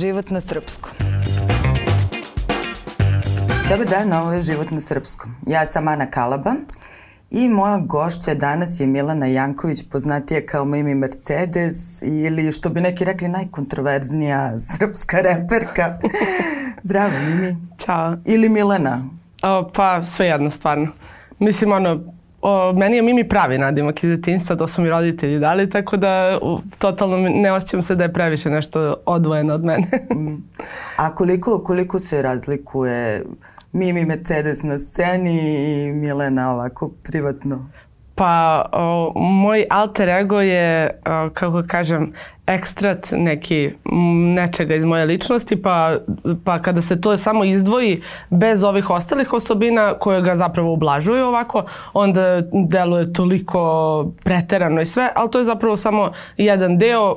Život na srpskom. Dobar dan, ovo je Život na srpskom. Ja sam Ana Kalaba i moja gošća danas je Milana Janković, poznatija kao Mimi Mercedes ili što bi neki rekli najkontroverznija srpska reperka. Zdravo Mimi. Ćao. Ili Milana. O, pa sve jedno stvarno. Mislim ono, o, meni je Mimi pravi nadimak iz detinstva, to su mi roditelji dali, tako da u, totalno ne osjećam se da je previše nešto odvojeno od mene. Mm. A koliko, koliko se razlikuje Mimi Mercedes na sceni i Milena ovako privatno? Pa o, moj alter ego je, o, kako kažem, ekstrat neki nečega iz moje ličnosti, pa, pa kada se to samo izdvoji bez ovih ostalih osobina koje ga zapravo ublažuju ovako, onda deluje toliko preterano i sve, ali to je zapravo samo jedan deo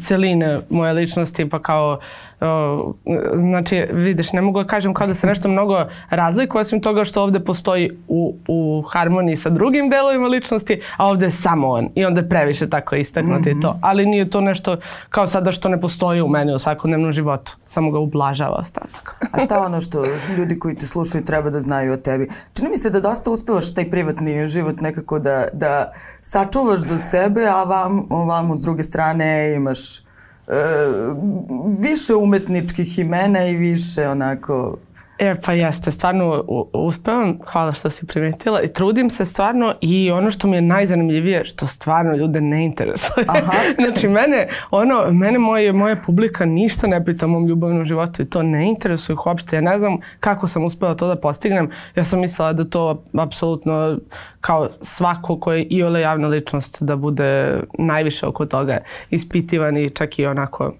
celine moje ličnosti, pa kao o, znači, vidiš, ne mogu da kažem kao da se nešto mnogo razlikuje, osim toga što ovde postoji u, u harmoniji sa drugim delovima ličnosti, a ovde je samo on. I onda je previše tako istaknuti mm -hmm. to. Ali nije to nešto kao sada što ne postoji u meni u svakodnevnom životu. Samo ga ublažava ostatak. a šta ono što ljudi koji te slušaju treba da znaju o tebi? Čini mi se da dosta uspevaš taj privatni život nekako da, da sačuvaš za sebe, a vam, ovamo s druge strane imaš više umetničkih imena i više onako E, pa jeste, stvarno uspevam, hvala što si primetila i trudim se stvarno i ono što mi je najzanimljivije, što stvarno ljude ne interesuje. Aha. znači, mene, ono, mene moje, moja publika ništa ne pita o mom ljubavnom životu i to ne interesuje ih uopšte. Ja ne znam kako sam uspela to da postignem. Ja sam mislila da to apsolutno kao svako ko je i ole javna ličnost da bude najviše oko toga ispitivan i čak i onako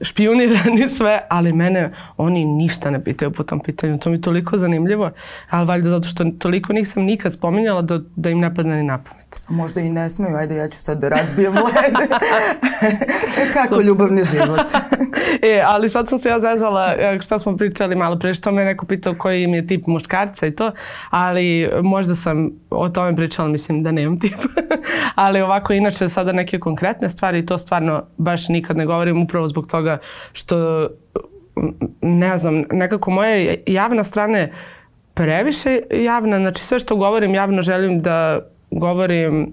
špionirani sve, ali mene oni ništa ne pitaju po tom pitanju. To mi je toliko zanimljivo, ali valjda zato što toliko nisam nikad spominjala da, da im ne padne ni na pamet. A možda i ne smeju, ajde ja ću sad da razbijem led. Kako ljubavni život. e, ali sad sam se ja zezala, šta smo pričali malo pre, što me neko pitao koji mi je tip muškarca i to, ali možda sam o tome pričala, mislim da nemam tip. ali ovako, inače sada neke konkretne stvari, to stvarno baš nikad ne govorim upravo zbog toga što ne znam, nekako moje javna strane previše javna, znači sve što govorim javno želim da govorim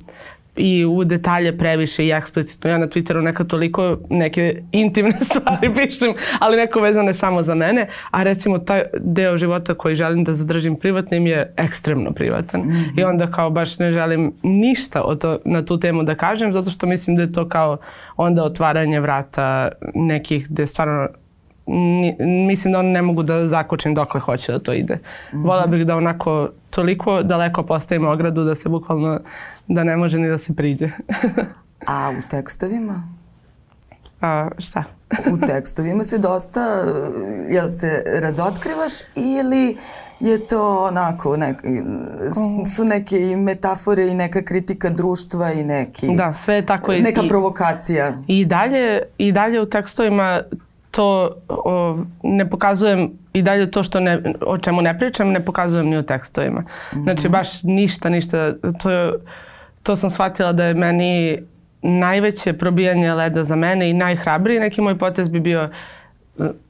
i u detalje previše i eksplicitno. Ja na Twitteru neka toliko neke intimne stvari pišem, ali neko vezane samo za mene, a recimo taj deo života koji želim da zadržim privatnim je ekstremno privatan. Mm -hmm. I onda kao baš ne želim ništa o to, na tu temu da kažem, zato što mislim da je to kao onda otvaranje vrata nekih gde stvarno mislim da oni ne mogu da zakočim dokle hoće da to ide. Mm -hmm. Vola bih da onako toliko daleko postavimo ogradu da se bukvalno da ne može ni da se priđe. A u tekstovima? A, šta? u tekstovima se dosta, jel se razotkrivaš ili je to onako, nek, su neke i metafore i neka kritika društva i neki... Da, sve je tako. Neka i, provokacija. I dalje, I dalje u tekstovima to o, ne pokazujem i dalje to što ne, o čemu ne pričam ne pokazujem ni u tekstovima. Znači mhm. baš ništa, ništa. To, to sam shvatila da je meni najveće probijanje leda za mene i najhrabriji neki moj potez bi bio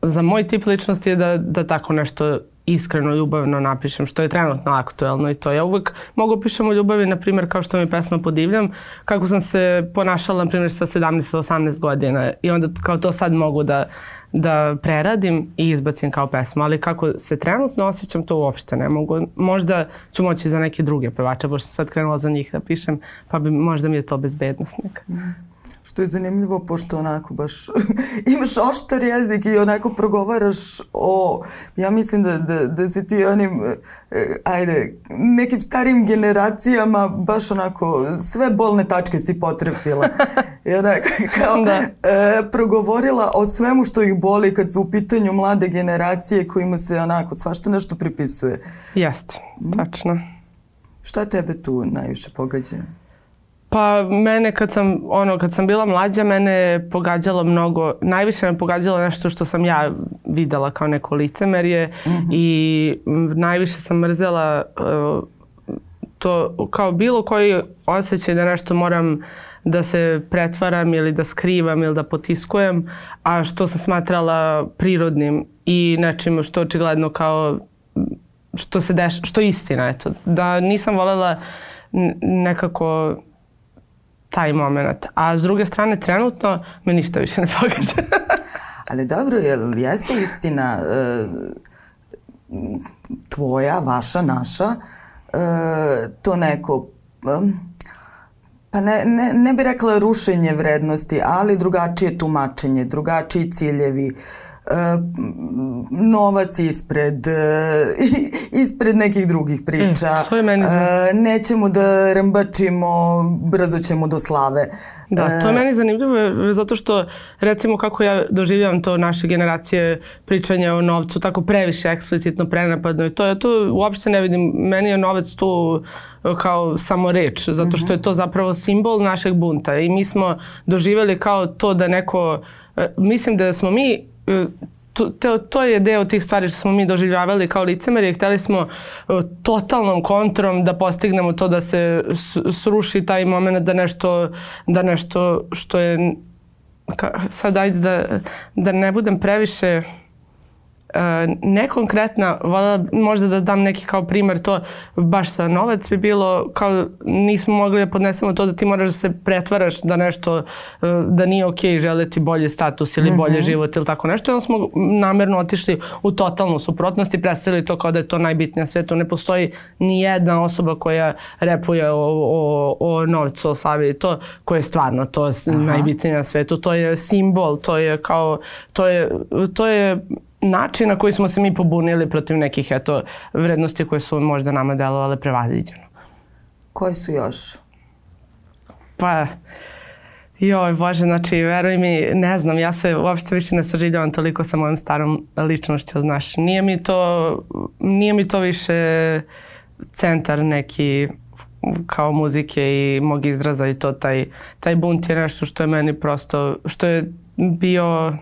za moj tip ličnosti da, da tako nešto iskreno ljubavno napišem, što je trenutno aktuelno i to. Ja uvek mogu pišem o ljubavi, na primjer, kao što mi pesma Podivljam, kako sam se ponašala, na primjer, sa 17-18 godina i onda kao to sad mogu da, da preradim i izbacim kao pesmu, ali kako se trenutno osjećam, to uopšte ne mogu. Možda ću moći za neke druge pevače, pošto sam sad krenula za njih da pišem, pa bi, možda mi je to bezbednost neka. Mm. Što je zanimljivo, pošto onako baš imaš oštar jezik i onako progovaraš o, ja mislim da, da, da si ti onim, e, ajde, nekim starim generacijama baš onako sve bolne tačke si potrefila. I onako kao da. e, progovorila o svemu što ih boli kad su u pitanju mlade generacije kojima se onako svašta nešto pripisuje. Jeste, tačno. Šta tebe tu najviše pogađa? Pa mene kad sam, ono, kad sam bila mlađa, mene je pogađalo mnogo, najviše me pogađalo nešto što sam ja videla kao neko licemerje mm -hmm. i najviše sam mrzela uh, to kao bilo koji osjećaj da nešto moram da se pretvaram ili da skrivam ili da potiskujem, a što sam smatrala prirodnim i nečim što očigledno kao što se deš, što je istina, eto. Da nisam volela nekako taj moment. A s druge strane, trenutno me ništa više ne pogađa. Ali dobro, jel jeste istina e, tvoja, vaša, naša, e, to neko, e, pa ne, ne, ne bi rekla rušenje vrednosti, ali drugačije tumačenje, drugačiji ciljevi, novac ispred ispred nekih drugih priča. E, je meni za... Nećemo da rambačimo, brzo ćemo do slave. Da, to je meni zanimljivo zato što recimo kako ja doživljavam to naše generacije pričanja o novcu tako previše eksplicitno prenapadno i to ja to uopšte ne vidim. Meni je novac tu kao samo reč zato što je to zapravo simbol našeg bunta i mi smo doživjeli kao to da neko mislim da smo mi to, to, je deo tih stvari što smo mi doživljavali kao licemeri. Hteli smo uh, totalnom kontrom da postignemo to da se sruši taj moment da nešto, da nešto što je ka, sad ajde da, da ne budem previše E, nekonkretna, voljela možda da dam neki kao primer to baš sa novac bi bilo kao nismo mogli da podnesemo to da ti moraš da se pretvaraš da nešto e, da nije okej okay želeti bolji status ili bolje mm -hmm. život ili tako nešto. Onda smo namerno otišli u totalnu suprotnost i predstavili to kao da je to najbitnije na svetu. Ne postoji ni jedna osoba koja repuje o, o, o novcu, o slavi to koje je stvarno to je najbitnije na svetu. To je simbol, to je kao to je, to je način na koji smo se mi pobunili protiv nekih eto, vrednosti koje su možda nama delovale prevaziđeno. Koji su još? Pa, joj Bože, znači veruj mi, ne znam, ja se uopšte više ne sažiljavam toliko sa mojom starom ličnošću, znaš. Nije mi to, nije mi to više centar neki kao muzike i mog izraza i to taj, taj bunt je nešto što je meni prosto, što je bio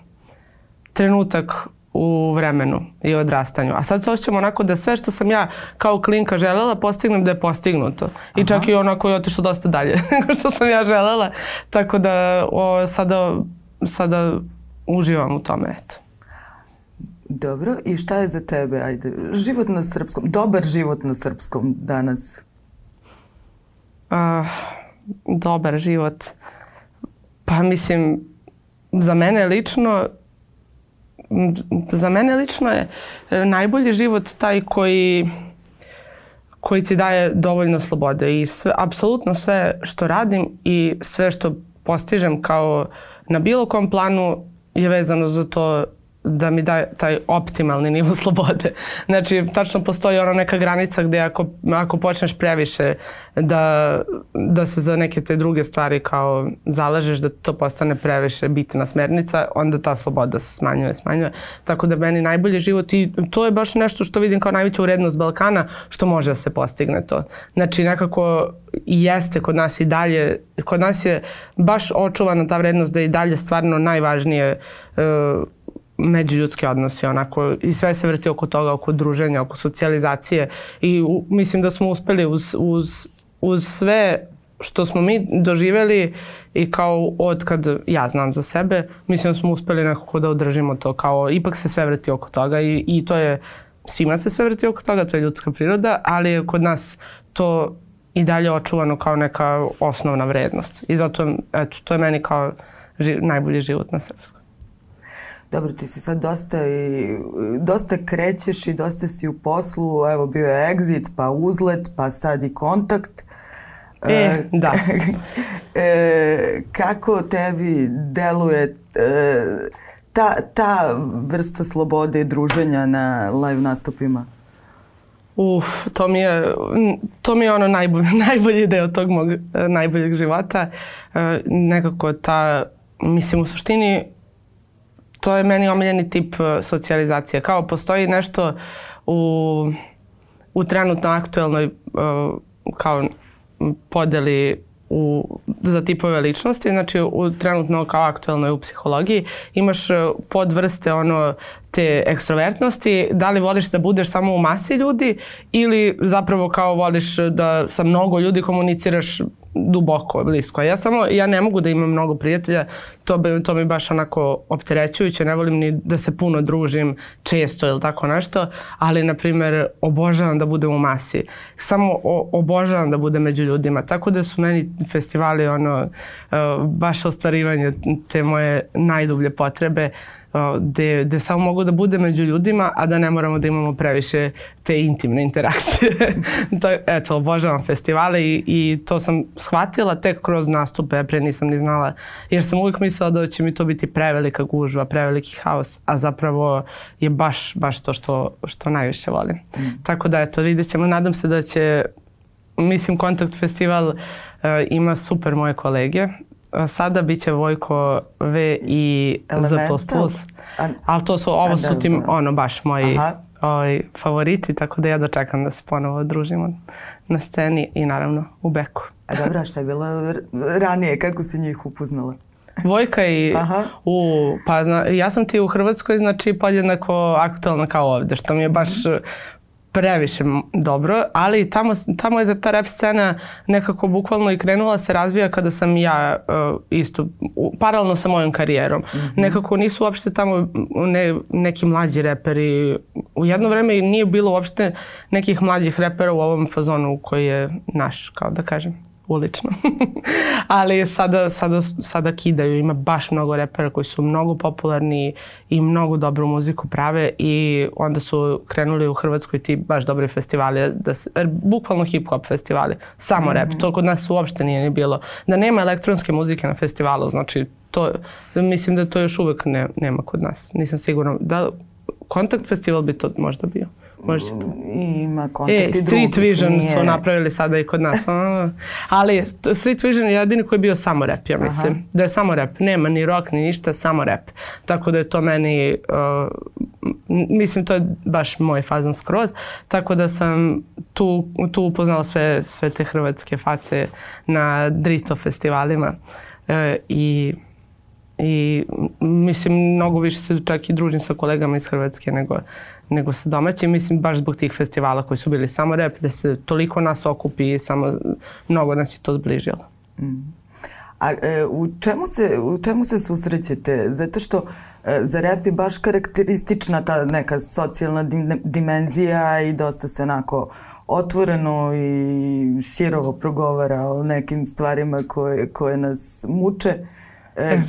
trenutak u vremenu i odrastanju. A sad se osjećam onako da sve što sam ja kao klinka želela postignem da je postignuto. I Aha. čak i onako je otišlo dosta dalje nego što sam ja želela. Tako da o, sada, sada uživam u tome. Eto. Dobro, i šta je za tebe, ajde, život na srpskom, dobar život na srpskom danas? Uh, dobar život. Pa mislim, za mene lično za mene lično je e, najbolji život taj koji koji ti daje dovoljno slobode i sve, apsolutno sve što radim i sve što postižem kao na bilo kom planu je vezano za to da mi daje taj optimalni nivo slobode. Znači, tačno postoji ona neka granica gde ako, ako počneš previše da, da se za neke te druge stvari kao zalažeš, da to postane previše bitna smernica, onda ta sloboda se smanjuje, smanjuje. Tako da meni najbolji život i to je baš nešto što vidim kao najveća urednost Balkana, što može da se postigne to. Znači, nekako jeste kod nas i dalje, kod nas je baš očuvana ta vrednost da je i dalje stvarno najvažnije uh, međuljudski odnosi onako i sve se vrti oko toga, oko druženja, oko socijalizacije i u, mislim da smo uspeli uz, uz, uz sve što smo mi doživeli i kao od kad ja znam za sebe, mislim da smo uspeli nekako da održimo to kao ipak se sve vrti oko toga i, i to je svima se sve vrti oko toga, to je ljudska priroda, ali je kod nas to i dalje očuvano kao neka osnovna vrednost. I zato, eto, to je meni kao ži, najbolji život na srpskom dobro, ti si sad dosta, i, dosta krećeš i dosta si u poslu, evo bio je exit, pa uzlet, pa sad i kontakt. E, e da. e, kako tebi deluje e, ta, ta vrsta slobode i druženja na live nastupima? Uf, to mi je, to mi je ono najbolji, najbolji deo tog mog e, najboljeg života. E, nekako ta, mislim u suštini to je meni omiljeni tip e, socijalizacije. Kao postoji nešto u, u trenutno aktuelnoj uh, kao podeli u, za tipove ličnosti, znači u, trenutno kao aktuelno u psihologiji, imaš e, podvrste ono te ekstrovertnosti, da li voliš da budeš samo u masi ljudi ili zapravo kao voliš da sa mnogo ljudi komuniciraš duboko, blisko. Ja samo, ja ne mogu da imam mnogo prijatelja, to, bi, to mi baš onako opterećujuće, ne volim ni da se puno družim često ili tako nešto, ali na primjer obožavam da budem u masi. Samo o, obožavam da budem među ljudima, tako da su meni festivali ono, uh, baš ostvarivanje te moje najdublje potrebe gde, gde samo mogu da bude među ljudima, a da ne moramo da imamo previše te intimne interakcije. to, eto, obožavam festivale i, i to sam shvatila tek kroz nastupe, pre nisam ni znala, jer sam uvijek mislila da će mi to biti prevelika gužva, preveliki haos, a zapravo je baš, baš to što, što najviše volim. Mm. Tako da, eto, vidjet ćemo, nadam se da će mislim Kontakt festival uh, ima super moje kolege sada bit će Vojko V i Z++. Ali to su, ovo su tim, ono, baš moji ovaj, favoriti, tako da ja dočekam da se ponovo družimo na sceni i naravno u Beku. A dobro, šta je bilo ranije, kako si njih upoznala? Vojka i Aha. u, pa zna, ja sam ti u Hrvatskoj, znači podjednako aktualna kao ovde, što mi je baš previše dobro, ali tamo, tamo je ta rap scena nekako bukvalno i krenula se razvija kada sam ja uh, isto, paralelno sa mojom karijerom. Mm -hmm. Nekako nisu uopšte tamo ne, neki mlađi reperi. U jedno vreme nije bilo uopšte nekih mlađih repera u ovom fazonu koji je naš, kao da kažem ulično. Ali sada, sada, sada kidaju, ima baš mnogo repera koji su mnogo popularni i mnogo dobru muziku prave i onda su krenuli u Hrvatskoj ti baš dobri festivali, da se, er, bukvalno hip-hop festivali, samo rap, mm -hmm. to kod nas uopšte nije ni bilo. Da nema elektronske muzike na festivalu, znači to, mislim da to još uvek ne, nema kod nas, nisam sigurna. Da, Kontakt festival bi to možda bio. Može. Ima kontakt e, i Street Vision nije... su napravili sada i kod nas. Ali Street Vision je jedini koji je bio samo rap, ja mislim. Aha. Da je samo rap. Nema ni rock, ni ništa, samo rap. Tako da je to meni, uh, mislim, to je baš moj fazan skroz. Tako da sam tu, tu upoznala sve, sve te hrvatske face na Drito festivalima. Uh, I i mislim mnogo više se čak i družim sa kolegama iz Hrvatske nego nego sa domaćim, mislim baš zbog tih festivala koji su bili samo rep, da se toliko nas okupi i samo mnogo nas je to zbližilo. Mm. A e, u, čemu se, u čemu se susrećete? Zato što e, za rep je baš karakteristična ta neka socijalna dim, dimenzija i dosta se onako otvoreno i sirovo progovara o nekim stvarima koje, koje nas muče. E,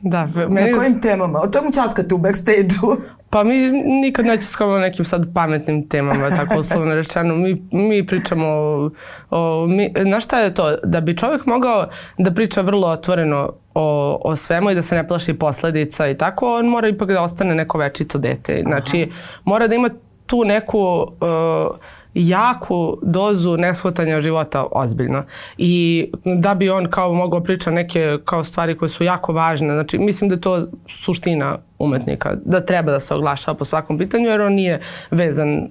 da, meni... Na kojim temama? O čemu časkate u backstage-u? Pa mi nikad nećemo o nekim sad pametnim temama, tako uslovno rečeno. Mi, mi pričamo o, o mi, znaš šta je to? Da bi čovjek mogao da priča vrlo otvoreno o, o svemu i da se ne plaši posledica i tako, on mora ipak da ostane neko večito dete. Znači, Aha. mora da ima tu neku... Uh, jaku dozu neshvatanja života ozbiljno. I da bi on kao mogao priča neke kao stvari koje su jako važne, znači mislim da je to suština umetnika, da treba da se oglašava po svakom pitanju jer on nije vezan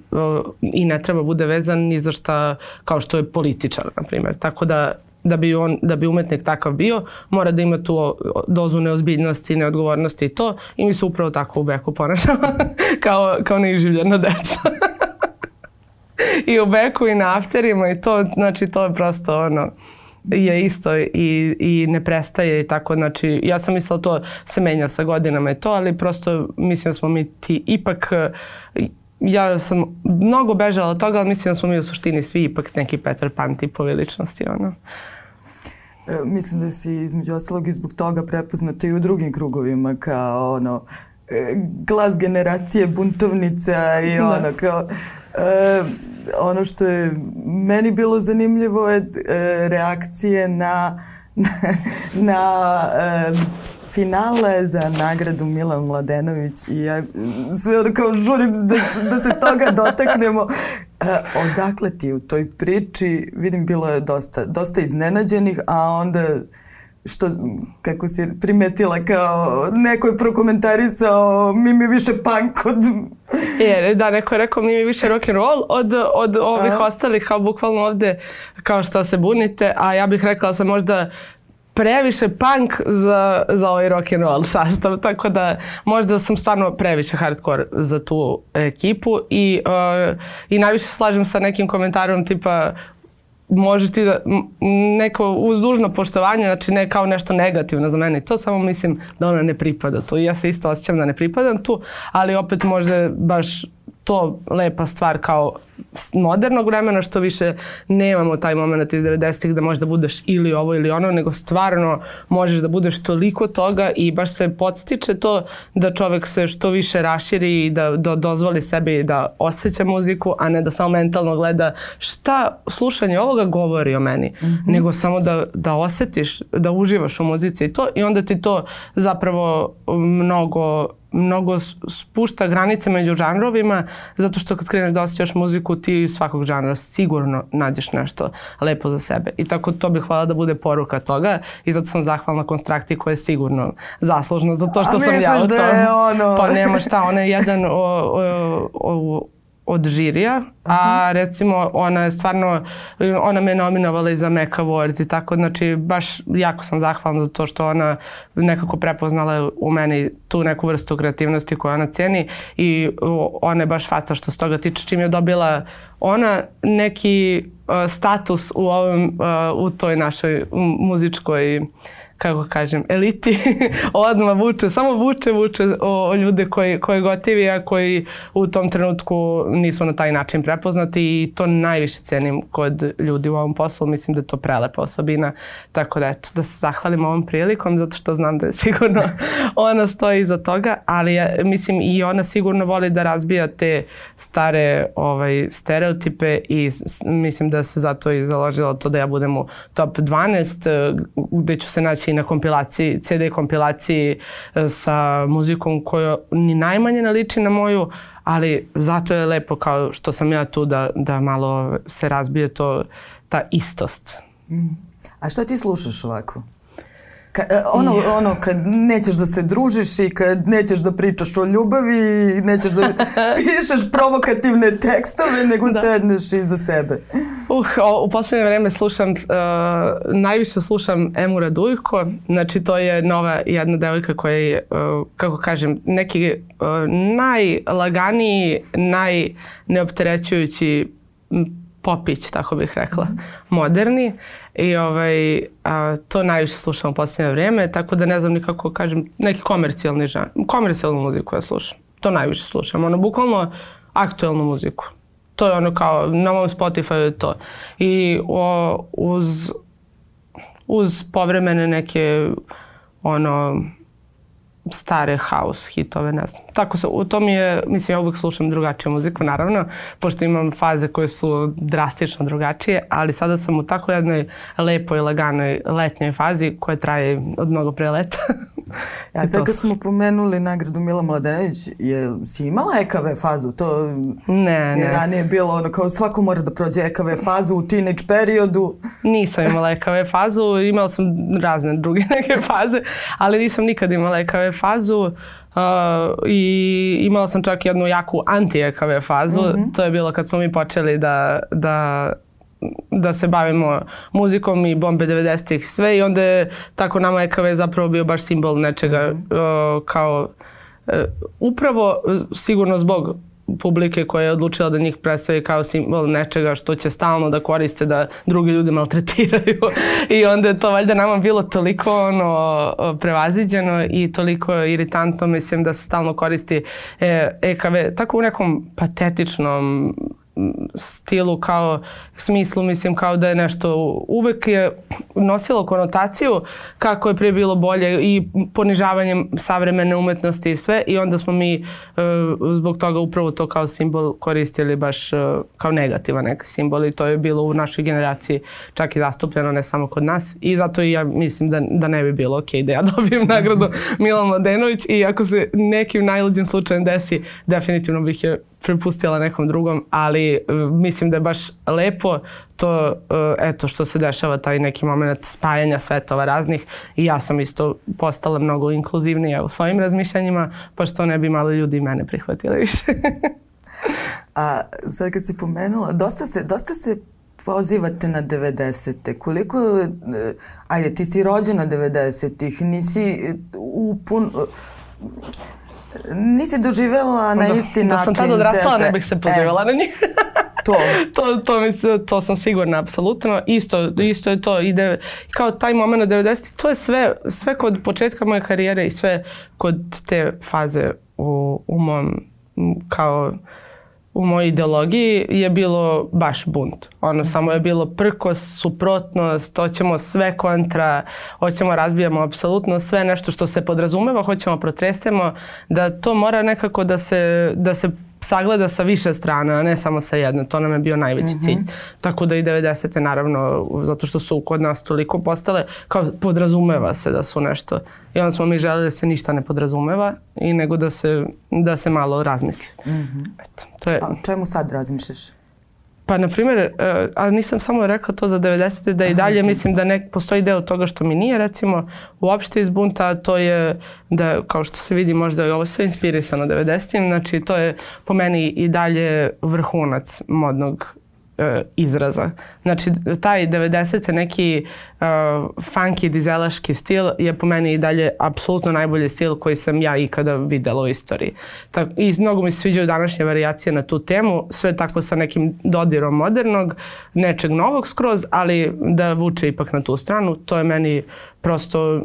i ne treba bude vezan ni za šta kao što je političar, na primjer. Tako da da bi, on, da bi umetnik takav bio, mora da ima tu dozu neozbiljnosti, neodgovornosti i to i mi se upravo tako u beku ponašamo kao, kao neiživljena deca. i u beku i na afterima i to, znači to je prosto ono, je isto i, i ne prestaje i tako, znači ja sam mislila to se menja sa godinama i to, ali prosto mislim da smo mi ti ipak ja sam mnogo bežala od toga, ali mislim da smo mi u suštini svi ipak neki Peter Pan tipovi ličnosti, ono. E, mislim da si između ostalog i zbog toga prepoznata i u drugim krugovima kao ono e, glas generacije buntovnica i da. ono kao e, ono što je meni bilo zanimljivo je e, reakcije na na, na e, finale za nagradu Milan Mladenović i ja sve ono kao žurim da, da se toga dotaknemo. E, odakle ti u toj priči, vidim bilo je dosta, dosta iznenađenih, a onda što, kako si primetila kao neko je prokomentarisao mi mi više punk od Jer, da, neko je rekao mi mi više rock and roll od, od ovih a? ostalih, kao bukvalno ovde kao što se bunite, a ja bih rekla da sam možda previše punk za, za ovaj rock and roll sastav, tako da možda sam stvarno previše hardcore za tu ekipu i, uh, i najviše slažem sa nekim komentarom tipa možeš ti da, neko uz dužno poštovanje, znači ne kao nešto negativno za mene, to samo mislim da ona ne pripada tu. Ja se isto osjećam da ne pripadam tu, ali opet možda baš to lepa stvar kao modernog vremena što više nemamo taj moment iz 90-ih da možeš da budeš ili ovo ili ono, nego stvarno možeš da budeš toliko toga i baš se podstiče to da čovek se što više raširi i da, da dozvoli sebi da osjeća muziku, a ne da samo mentalno gleda šta slušanje ovoga govori o meni, mm -hmm. nego samo da, da osetiš, da uživaš u muzici i to i onda ti to zapravo mnogo mnogo spušta granice među žanrovima, zato što kad kreneš da osjećaš muziku, ti svakog žanra sigurno nađeš nešto lepo za sebe. I tako to bih hvala da bude poruka toga i zato sam zahvalna Konstrakti koja je sigurno zaslužna za to što A sam ja u tom. Da je ono... Pa nema šta, ona je jedan o, o, o, od žirija, a recimo ona je stvarno, ona me nominovala i za Meka Awards i tako, znači baš jako sam zahvalna za to što ona nekako prepoznala u meni tu neku vrstu kreativnosti koju ona ceni i ona je baš faca što se toga tiče čim je dobila ona neki uh, status u ovom, uh, u toj našoj muzičkoj uh, kako kažem, eliti odmah vuče, samo vuče, vuče o, o ljude koji, koji gotivi, a koji u tom trenutku nisu na taj način prepoznati i to najviše cenim kod ljudi u ovom poslu. Mislim da je to prelepa osobina. Tako da eto, da se zahvalim ovom prilikom zato što znam da je sigurno ona stoji iza toga, ali ja, mislim i ona sigurno voli da razbija te stare ovaj, stereotipe i mislim da se zato i založila to da ja budem u top 12 gde ću se naći i na kompilaciji, CD kompilaciji e, sa muzikom koja ni najmanje ne liči na moju, ali zato je lepo kao što sam ja tu da, da malo se razbije to, ta istost. Mm. A što ti slušaš ovako? Ka, e, ono, ono, kad nećeš da se družiš i kad nećeš da pričaš o ljubavi i nećeš da pišeš provokativne tekstove, nego da. sedneš iza sebe. Uh, o, u poslednje vreme slušam, uh, najviše slušam Emu Radujko, znači to je nova jedna devojka koja je, uh, kako kažem, neki uh, najlaganiji, najneopterećujući popić, tako bih rekla, mm. moderni i ovaj, a, to najviše slušam u posljednje vreme, tako da ne znam nikako kažem, neki komercijalni žan, komercijalnu muziku ja slušam, to najviše slušam, ono bukvalno aktuelnu muziku. To je ono kao, na mom Spotify je to. I o, uz, uz povremene neke ono stare house hitove, ne znam. Tako se, u tom je, mislim, ja uvijek slušam drugačiju muziku, naravno, pošto imam faze koje su drastično drugačije, ali sada sam u tako jednoj lepoj, laganoj letnjoj fazi koja traje od mnogo pre leta. Ja sad kad smo pomenuli nagradu Mila Mladenović, je, si imala EKV fazu? To ne, je ne. ranije bilo ono kao svako mora da prođe EKV fazu u teenage periodu. Nisam imala EKV fazu, imala sam razne druge neke faze, ali nisam nikad imala EKV fazu. Uh, i imala sam čak jednu jaku anti-EKV fazu. Mm -hmm. To je bilo kad smo mi počeli da, da da se bavimo muzikom i bombe 90-ih sve i onda je tako nama EKV zapravo bio baš simbol nečega uh, kao uh, upravo sigurno zbog publike koja je odlučila da njih predstavi kao simbol nečega što će stalno da koriste da drugi ljudi maltretiraju. I onda je to valjda nama bilo toliko ono prevaziđeno i toliko iritantno mislim da se stalno koristi e, EKV tako u nekom patetičnom stilu kao smislu mislim kao da je nešto uvek je nosilo konotaciju kako je prije bilo bolje i ponižavanjem savremene umetnosti i sve i onda smo mi uh, zbog toga upravo to kao simbol koristili baš uh, kao negativan neki simbol i to je bilo u našoj generaciji čak i zastupljeno ne samo kod nas i zato i ja mislim da, da ne bi bilo ok da ja dobijem nagradu Milan Mladenović i ako se nekim najluđim slučajem desi definitivno bih je prepustila nekom drugom, ali mislim da je baš lepo to, uh, eto, što se dešava taj neki moment spajanja svetova raznih i ja sam isto postala mnogo inkluzivnija u svojim razmišljanjima, pa što ne bi malo ljudi mene prihvatili više. A sad kad si pomenula, dosta se, dosta se pozivate na 90. Koliko, uh, ajde, ti si rođena 90-ih, nisi u pun, nisi doživela na da, isti način. Da sam tad odrastala, ne bih se pozivala e, na njih. to. to, to, mislim, to sam sigurna, apsolutno. Isto, isto je to. Ide, kao taj moment 90. To je sve, sve kod početka moje karijere i sve kod te faze u, u mom kao u mojoj ideologiji je bilo baš bunt. Ono samo je bilo prkos, suprotnost, hoćemo sve kontra, hoćemo razbijamo apsolutno sve nešto što se podrazumeva, hoćemo protresemo, da to mora nekako da se, da se sagleda sa više strana, a ne samo sa jedne. To nam je bio najveći mm -hmm. cilj. Tako da i 90. naravno, zato što su kod nas toliko postale, kao podrazumeva se da su nešto. I onda smo mi želeli da se ništa ne podrazumeva i nego da se, da se malo razmisli. Mm -hmm. Eto, to je... A o čemu sad razmišljaš? Pa, na primjer, uh, a nisam samo rekla to za 90. da i dalje mislim da ne postoji deo toga što mi nije, recimo, uopšte iz bunta, to je da, kao što se vidi, možda je ovo sve inspirisano 90. Znači, to je po meni i dalje vrhunac modnog izraza. Znači, taj 90. neki uh, funky dizelaški stil je po meni i dalje apsolutno najbolji stil koji sam ja ikada videla u istoriji. Tak, I mnogo mi se sviđaju današnje variacije na tu temu, sve tako sa nekim dodirom modernog, nečeg novog skroz, ali da vuče ipak na tu stranu, to je meni prosto,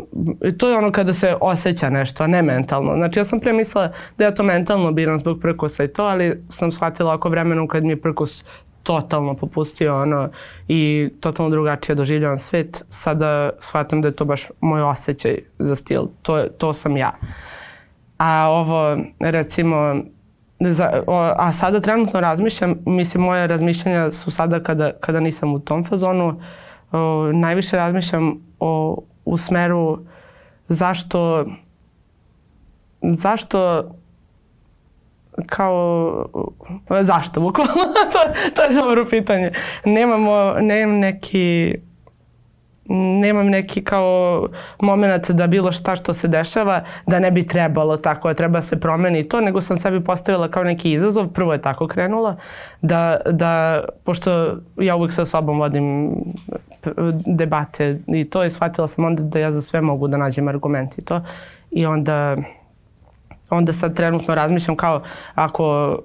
to je ono kada se osjeća nešto, a ne mentalno. Znači ja sam pre mislila da ja to mentalno biram zbog prkosa i to, ali sam shvatila oko vremenom kad mi je prkos totalno popustio ono i totalno drugačije doživljavam svet. Sada shvatam da je to baš moj osjećaj za stil. To, to sam ja. A ovo, recimo, za, o, a sada trenutno razmišljam, mislim, moje razmišljanja su sada kada, kada nisam u tom fazonu, o, najviše razmišljam o, u smeru zašto zašto kao zašto bukvalno? To, to je dobro pitanje. Nemamo nemam neki nemam neki kao moment da bilo šta što se dešava da ne bi trebalo tako treba se promeni to nego sam sebi postavila kao neki izazov prvo je tako krenula da, da pošto ja uvek sa sobom vodim debate i to i shvatila sam onda da ja za sve mogu da nađem argument i to i onda onda sad trenutno razmišljam kao ako,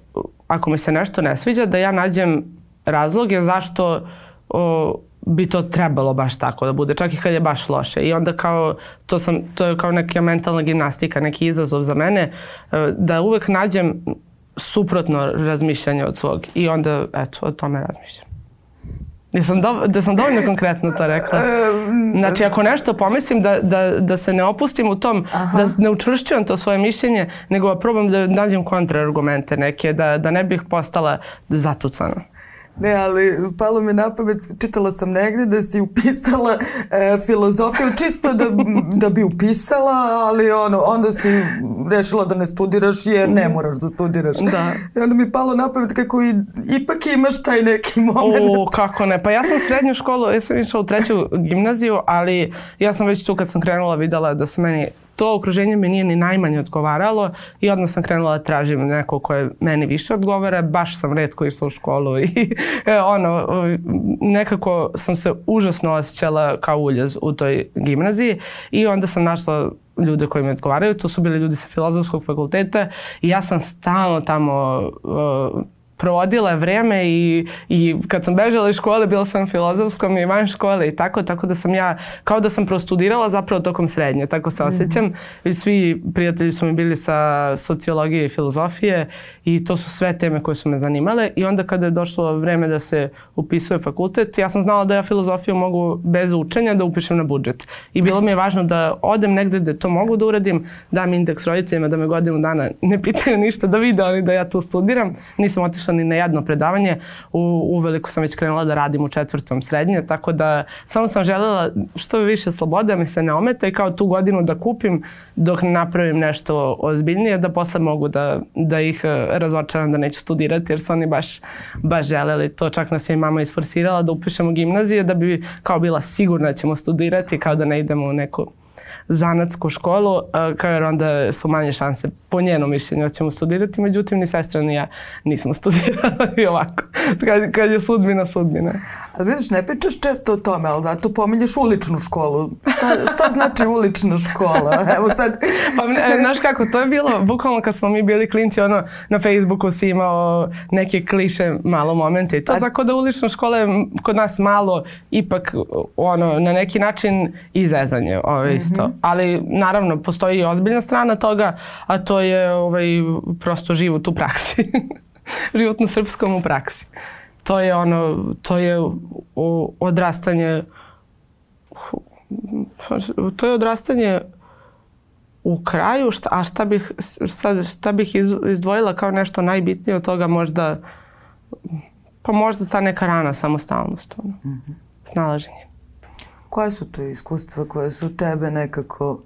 ako mi se nešto ne sviđa da ja nađem razloge zašto o, bi to trebalo baš tako da bude, čak i kad je baš loše. I onda kao, to, sam, to je kao neka mentalna gimnastika, neki izazov za mene, e, da uvek nađem suprotno razmišljanje od svog. I onda, eto, o tome razmišljam. Da sam, do, da sam dovoljno konkretno to rekla. Znači, ako nešto pomislim da, da, da se ne opustim u tom, Aha. da ne učvršćujem to svoje mišljenje, nego probam da nađem kontraargumente neke, da, da ne bih postala zatucana. Ne, ali palo mi na pamet, čitala sam negde da si upisala e, filozofiju čisto da, da bi upisala, ali ono, onda si rešila da ne studiraš jer ne moraš da studiraš. Da. I onda mi palo na pamet kako i, ipak imaš taj neki moment. O, kako ne. Pa ja sam srednju školu, ja sam išla u treću gimnaziju, ali ja sam već tu kad sam krenula videla da se meni to okruženje mi nije ni najmanje odgovaralo i odmah sam krenula da tražim neko koje meni više odgovara. Baš sam redko išla u školu i e, ono, nekako sam se užasno osjećala kao uljez u toj gimnaziji i onda sam našla ljude koji mi odgovaraju. To su bili ljudi sa filozofskog fakulteta i ja sam stalno tamo uh, provodila vreme i, i kad sam bežala iz škole bila sam filozofskom i van škole i tako, tako da sam ja kao da sam prostudirala zapravo tokom srednje, tako se osjećam. Mm -hmm. Svi prijatelji su mi bili sa sociologije i filozofije i to su sve teme koje su me zanimale i onda kada je došlo vreme da se upisuje fakultet, ja sam znala da ja filozofiju mogu bez učenja da upišem na budžet. I bilo mi je važno da odem negde gde to mogu da uradim, dam indeks roditeljima da me godinu dana ne pitaju ništa da vide oni da ja tu studiram. Nisam otišla otišla ni na jedno predavanje. U, uveliko sam već krenula da radim u četvrtom srednje, tako da samo sam želela što više slobode, mi se ne ometa i kao tu godinu da kupim dok ne napravim nešto ozbiljnije, da posle mogu da, da ih e, razočaram da neću studirati, jer su oni baš, baš želeli to. Čak nas je mama isforsirala da upišemo gimnazije, da bi kao bila sigurna da ćemo studirati, kao da ne idemo u neku zanatsku školu, kao jer onda su manje šanse po njenom mišljenju da ćemo studirati, međutim ni sestra ni ja nismo studirali ovako. kad, kad je sudbina sudbina. Ali vidiš, ne pričaš često o tome, ali zato pominješ uličnu školu. Šta, šta znači ulična škola? Evo sad... pa, ne, znaš kako, to je bilo, bukvalno kad smo mi bili klinci, ono, na Facebooku si imao neke kliše malo momente i to, A... tako da ulična škola je kod nas malo ipak, ono, na neki način izezanje, ovaj, isto. Mm -hmm. Ali, naravno, postoji i ozbiljna strana toga, a to je ovaj, prosto život u praksi. život na srpskom u praksi. To je ono, to je odrastanje to je odrastanje u kraju, šta, a šta bih, sad, šta bih izdvojila kao nešto najbitnije od toga možda pa možda ta neka rana samostalnost, ono, mm -hmm. snalaženje. Koje su to iskustva koje su tebe nekako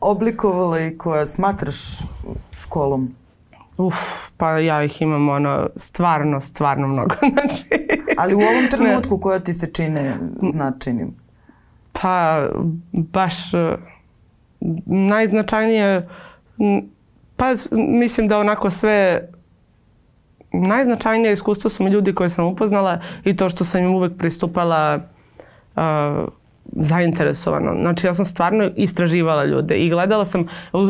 oblikovale i koje smatraš školom? Uf, pa ja ih imam ono stvarno, stvarno mnogo. znači, Ali u ovom trenutku koja ti se čine značajnim? Pa baš e, najznačajnije pa mislim da onako sve najznačajnije iskustvo su mi ljudi koje sam upoznala i to što sam im uvek pristupala zainteresovano. Znači ja sam stvarno istraživala ljude i gledala sam,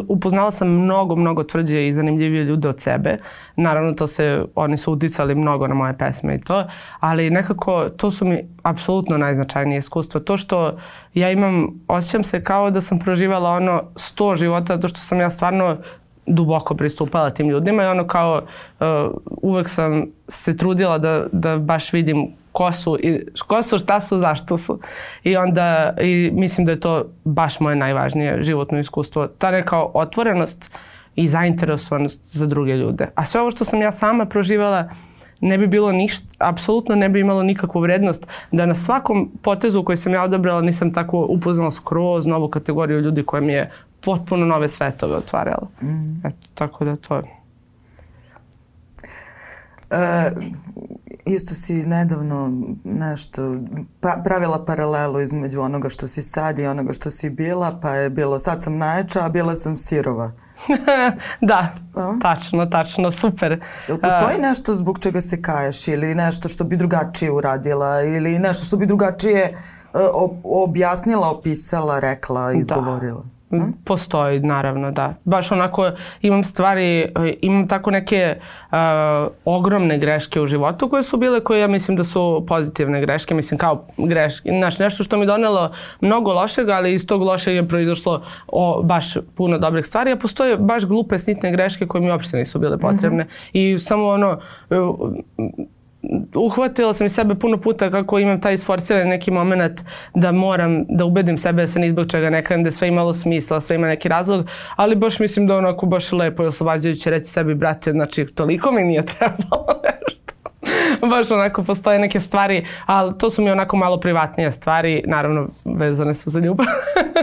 upoznala sam mnogo, mnogo tvrđe i zanimljivije ljude od sebe. Naravno to se, oni su uticali mnogo na moje pesme i to, ali nekako to su mi apsolutno najznačajnije iskustva. To što ja imam, osjećam se kao da sam proživala ono sto života, to što sam ja stvarno duboko pristupala tim ljudima i ono kao uh, uvek sam se trudila da, da baš vidim ko su, i, ko su, šta su, zašto su. I onda i mislim da je to baš moje najvažnije životno iskustvo. Ta neka otvorenost i zainteresovanost za druge ljude. A sve ovo što sam ja sama proživala ne bi bilo ništa, apsolutno ne bi imalo nikakvu vrednost da na svakom potezu koji sam ja odabrala nisam tako upoznala skroz novu kategoriju ljudi koja mi je potpuno nove svetove otvarala. Mm. Eto, tako da to je. E, isto si nedavno nešto pa, pravila paralelu između onoga što si sad i onoga što si bila, pa je bilo sad sam najjača, a bila sam sirova. da, a? tačno, tačno, super. Jel postoji nešto zbog čega se kaješ ili nešto što bi drugačije uradila ili nešto što bi drugačije uh, objasnila, opisala, rekla, da. izgovorila? Da. Hm? Postoji, naravno, da. Baš onako imam stvari, imam tako neke uh, ogromne greške u životu koje su bile, koje ja mislim da su pozitivne greške, mislim kao greške, znaš, nešto što mi donelo mnogo lošeg, ali iz tog lošeg je proizašlo o, baš puno dobrih stvari, a postoje baš glupe, snitne greške koje mi uopšte nisu bile potrebne. Mm -hmm. I samo ono, uhvatila sam i sebe puno puta kako imam taj isforcirani neki moment da moram da ubedim sebe da se ni zbog čega nekam da sve imalo smisla, sve ima neki razlog, ali baš mislim da onako baš lepo i oslobađajuće reći sebi, brate, znači toliko mi nije trebalo nešto. baš onako postoje neke stvari, ali to su mi onako malo privatnije stvari, naravno vezane su za ljubav.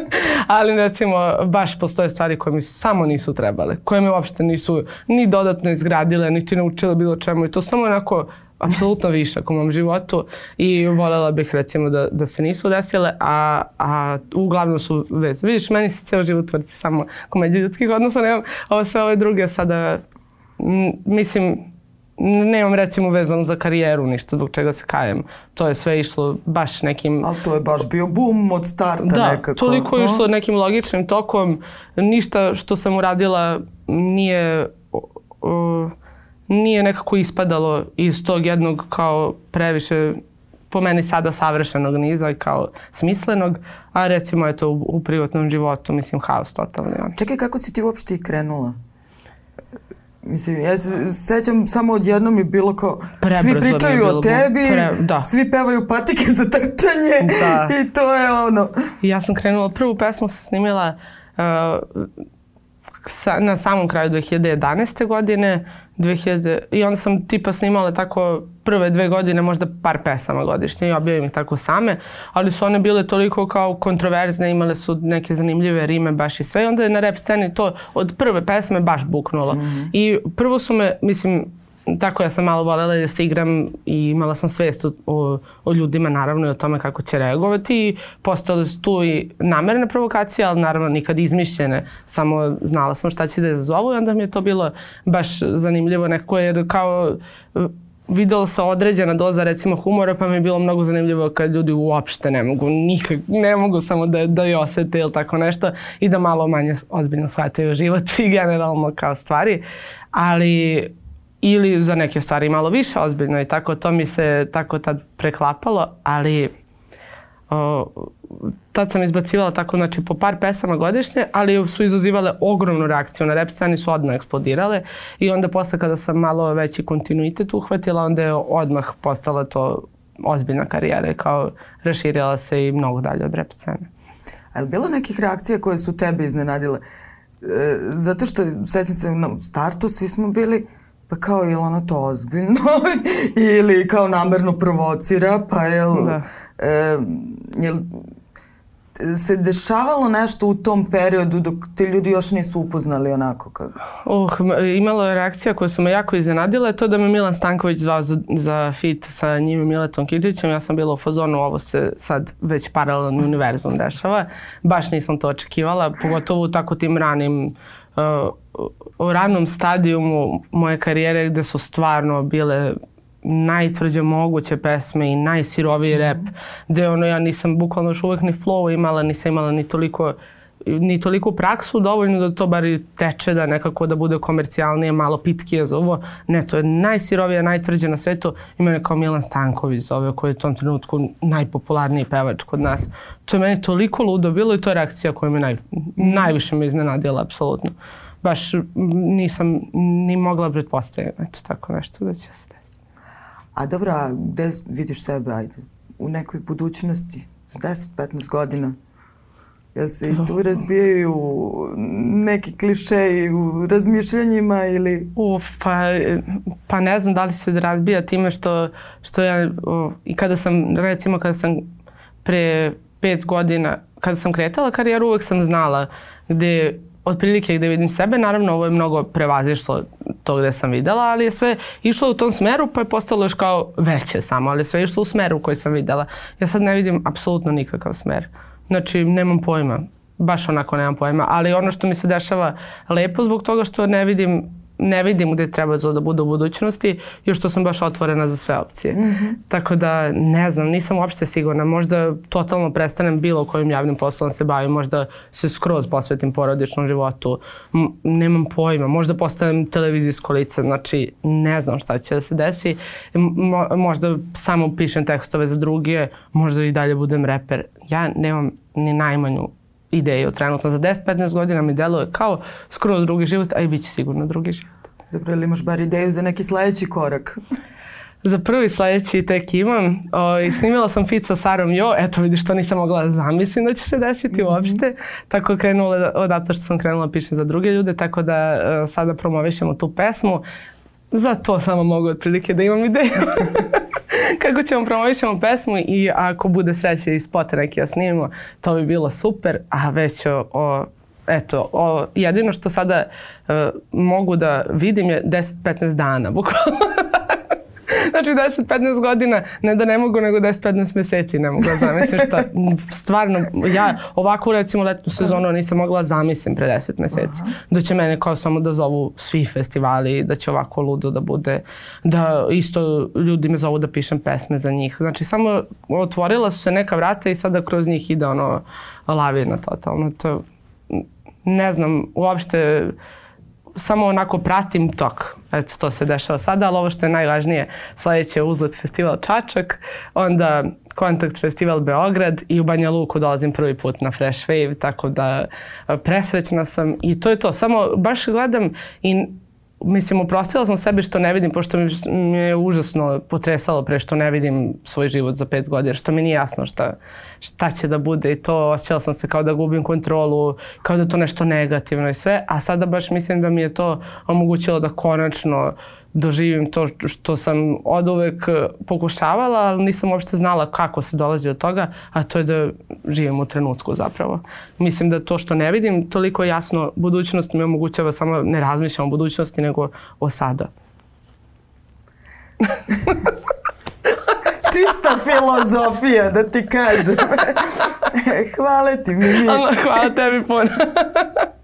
ali recimo baš postoje stvari koje mi samo nisu trebale, koje mi uopšte nisu ni dodatno izgradile, niti naučile bilo čemu i to samo onako apsolutno višak u mom životu i voljela bih recimo da, da se nisu desile, a, a uglavnom su vez. Vidiš, meni se ceo život vrti samo komeđe ljudskih odnosa, nemam ovo sve ove druge sada, m, mislim, nemam recimo vezano za karijeru ništa zbog čega se kajem. To je sve išlo baš nekim... Ali to je baš bio bum od starta da, nekako. Da, toliko je išlo nekim logičnim tokom. Ništa što sam uradila nije... Uh, nije nekako ispadalo iz tog jednog kao previše po meni sada savršenog niza i kao smislenog, a recimo je to u, u privatnom životu, mislim, haos totalni. Čekaj, kako si ti uopšte i krenula? Mislim, ja se sećam samo odjednom je bilo kao, Prebrzo svi pričaju o tebi, pre, da. svi pevaju patike za trčanje da. i to je ono. Ja sam krenula, prvu pesmu sam snimila uh, sa, na samom kraju 2011. godine 2000, i onda sam tipa snimala tako prve dve godine možda par pesama godišnje i objavim ih tako same, ali su one bile toliko kao kontroverzne, imale su neke zanimljive rime baš i sve i onda je na rap sceni to od prve pesme baš buknulo. Mm -hmm. I prvo su me, mislim, tako ja sam malo volela da se igram i imala sam svest o, o ljudima naravno i o tome kako će reagovati. I postale su tu i namerne provokacije, ali naravno nikad izmišljene, samo znala sam šta će da je zazovu i onda mi je to bilo baš zanimljivo nekako jer kao videla se određena doza recimo humora pa mi je bilo mnogo zanimljivo kad ljudi uopšte ne mogu nikak, ne mogu samo da, da je osete ili tako nešto i da malo manje ozbiljno shvataju život i generalno kao stvari. Ali ili za neke stvari malo više ozbiljno i tako to mi se tako tad preklapalo ali o, tad sam izbacivala tako znači po par pesama godišnje, ali su izazivale ogromnu reakciju na rep sceni su odmah eksplodirale i onda posle kada sam malo veći kontinuitet uhvatila, onda je odmah postala to ozbiljna karijera i kao raširila se i mnogo dalje od rep scene. A je bilo nekih reakcija koje su tebe iznenadile? E, zato što, sećam se, na startu svi smo bili pa kao je ono to ozbiljno ili kao namerno provocira, pa je li, da. e, je li se dešavalo nešto u tom periodu dok te ljudi još nisu upoznali onako kako? Uh, imalo je reakcija koja su me jako iznenadila, to da me Milan Stanković zvao za, za fit sa njim i Miletom Kitićem, ja sam bila u fazonu, ovo se sad već paralelni univerzum dešava, baš nisam to očekivala, pogotovo u tako tim ranim uh, u ranom stadijumu moje karijere gde su stvarno bile najtvrđe moguće pesme i najsiroviji rap, mm -hmm. gde ono ja nisam bukvalno još uvek ni flow imala, nisam imala ni toliko ni toliko praksu dovoljno da to bar teče da nekako da bude komercijalnije, malo pitkije za ovo. Ne, to je najsirovija, najtvrđe na svetu. Ima je kao Milan Stanković zove, koji je u tom trenutku najpopularniji pevač kod nas. To je meni toliko ludo bilo i to je reakcija koja me naj, najviše me iznenadila, apsolutno. Baš nisam ni mogla pretpostaviti, eto tako nešto da će se desiti. A dobro, a gde vidiš sebe, ajde, u nekoj budućnosti, za 10-15 godina? Jel se i tu razbijaju neki klišeji u razmišljanjima ili... Uf, pa, pa ne znam da li se razbija time što, što ja, o, i kada sam, recimo kada sam pre pet godina, kada sam kretala karijeru, uvek sam znala gde otprilike gde vidim sebe, naravno ovo je mnogo prevazišlo to gde sam videla, ali je sve išlo u tom smeru pa je postalo još kao veće samo, ali sve išlo u smeru koji sam videla. Ja sad ne vidim apsolutno nikakav smer. Znači, nemam pojma. Baš onako nemam pojma. Ali ono što mi se dešava lepo zbog toga što ne vidim ne vidim gde treba to da bude u budućnosti i što sam baš otvorena za sve opcije. Mm -hmm. Tako da ne znam, nisam uopšte sigurna. Možda totalno prestanem bilo kojim javnim poslom da se bavim, možda se skroz posvetim porodičnom životu. M nemam pojma, možda postanem televizijsko lice, znači ne znam šta će da se desi. Mo možda samo pišem tekstove za druge, možda i dalje budem reper. Ja nemam ni najmanju ideju trenutno. Za 10-15 godina mi deluje kao skroz drugi život, a i bit će sigurno drugi život. Dobro, ili imaš bar ideju za neki sledeći korak? Za prvi sledeći tek imam. O, i snimila sam fit sa Sarom Jo. Eto vidiš, to nisam mogla da zamislim da će se desiti mm -hmm. uopšte. Tako krenula, odatle što sam krenula da pišem za druge ljude, tako da uh, sada promovišemo tu pesmu. Za to samo mogu otprilike da imam ideju. kako ćemo promovišemo pesmu i ako bude sreće i spot neki ja snimimo, to bi bilo super, a već o, o eto, o, jedino što sada uh, mogu da vidim je 10-15 dana, bukvalno. Znači 10-15 godina, ne da ne mogu, nego 10-15 meseci ne mogu da zamislim šta. Stvarno, ja ovakvu recimo letnu sezonu nisam mogla zamislim pre 10 meseci. Da će mene kao samo da zovu svi festivali, da će ovako ludo da bude, da isto ljudi me zovu da pišem pesme za njih. Znači samo otvorila su se neka vrata i sada kroz njih ide ono lavina totalno. To, ne znam, uopšte samo onako pratim tok. Eto, to se dešava sada, ali ovo što je najvažnije, sledeće je uzlet festival Čačak, onda Kontakt festival Beograd i u Banja Luku dolazim prvi put na Fresh Wave, tako da presrećna sam i to je to. Samo baš gledam i mislim, uprostila sam sebi što ne vidim, pošto mi je užasno potresalo pre što ne vidim svoj život za pet godina, što mi nije jasno šta, šta će da bude i to osjećala sam se kao da gubim kontrolu, kao da to nešto negativno i sve, a sada baš mislim da mi je to omogućilo da konačno uh, doživim to što sam od uvek pokušavala, ali nisam uopšte znala kako se dolazi od toga, a to je da živim u trenutku zapravo. Mislim da to što ne vidim toliko jasno, budućnost mi omogućava samo ne razmišljam o budućnosti, nego o sada. Čista filozofija, da ti kažem. Hvala ti, Mimi. Hvala tebi puno.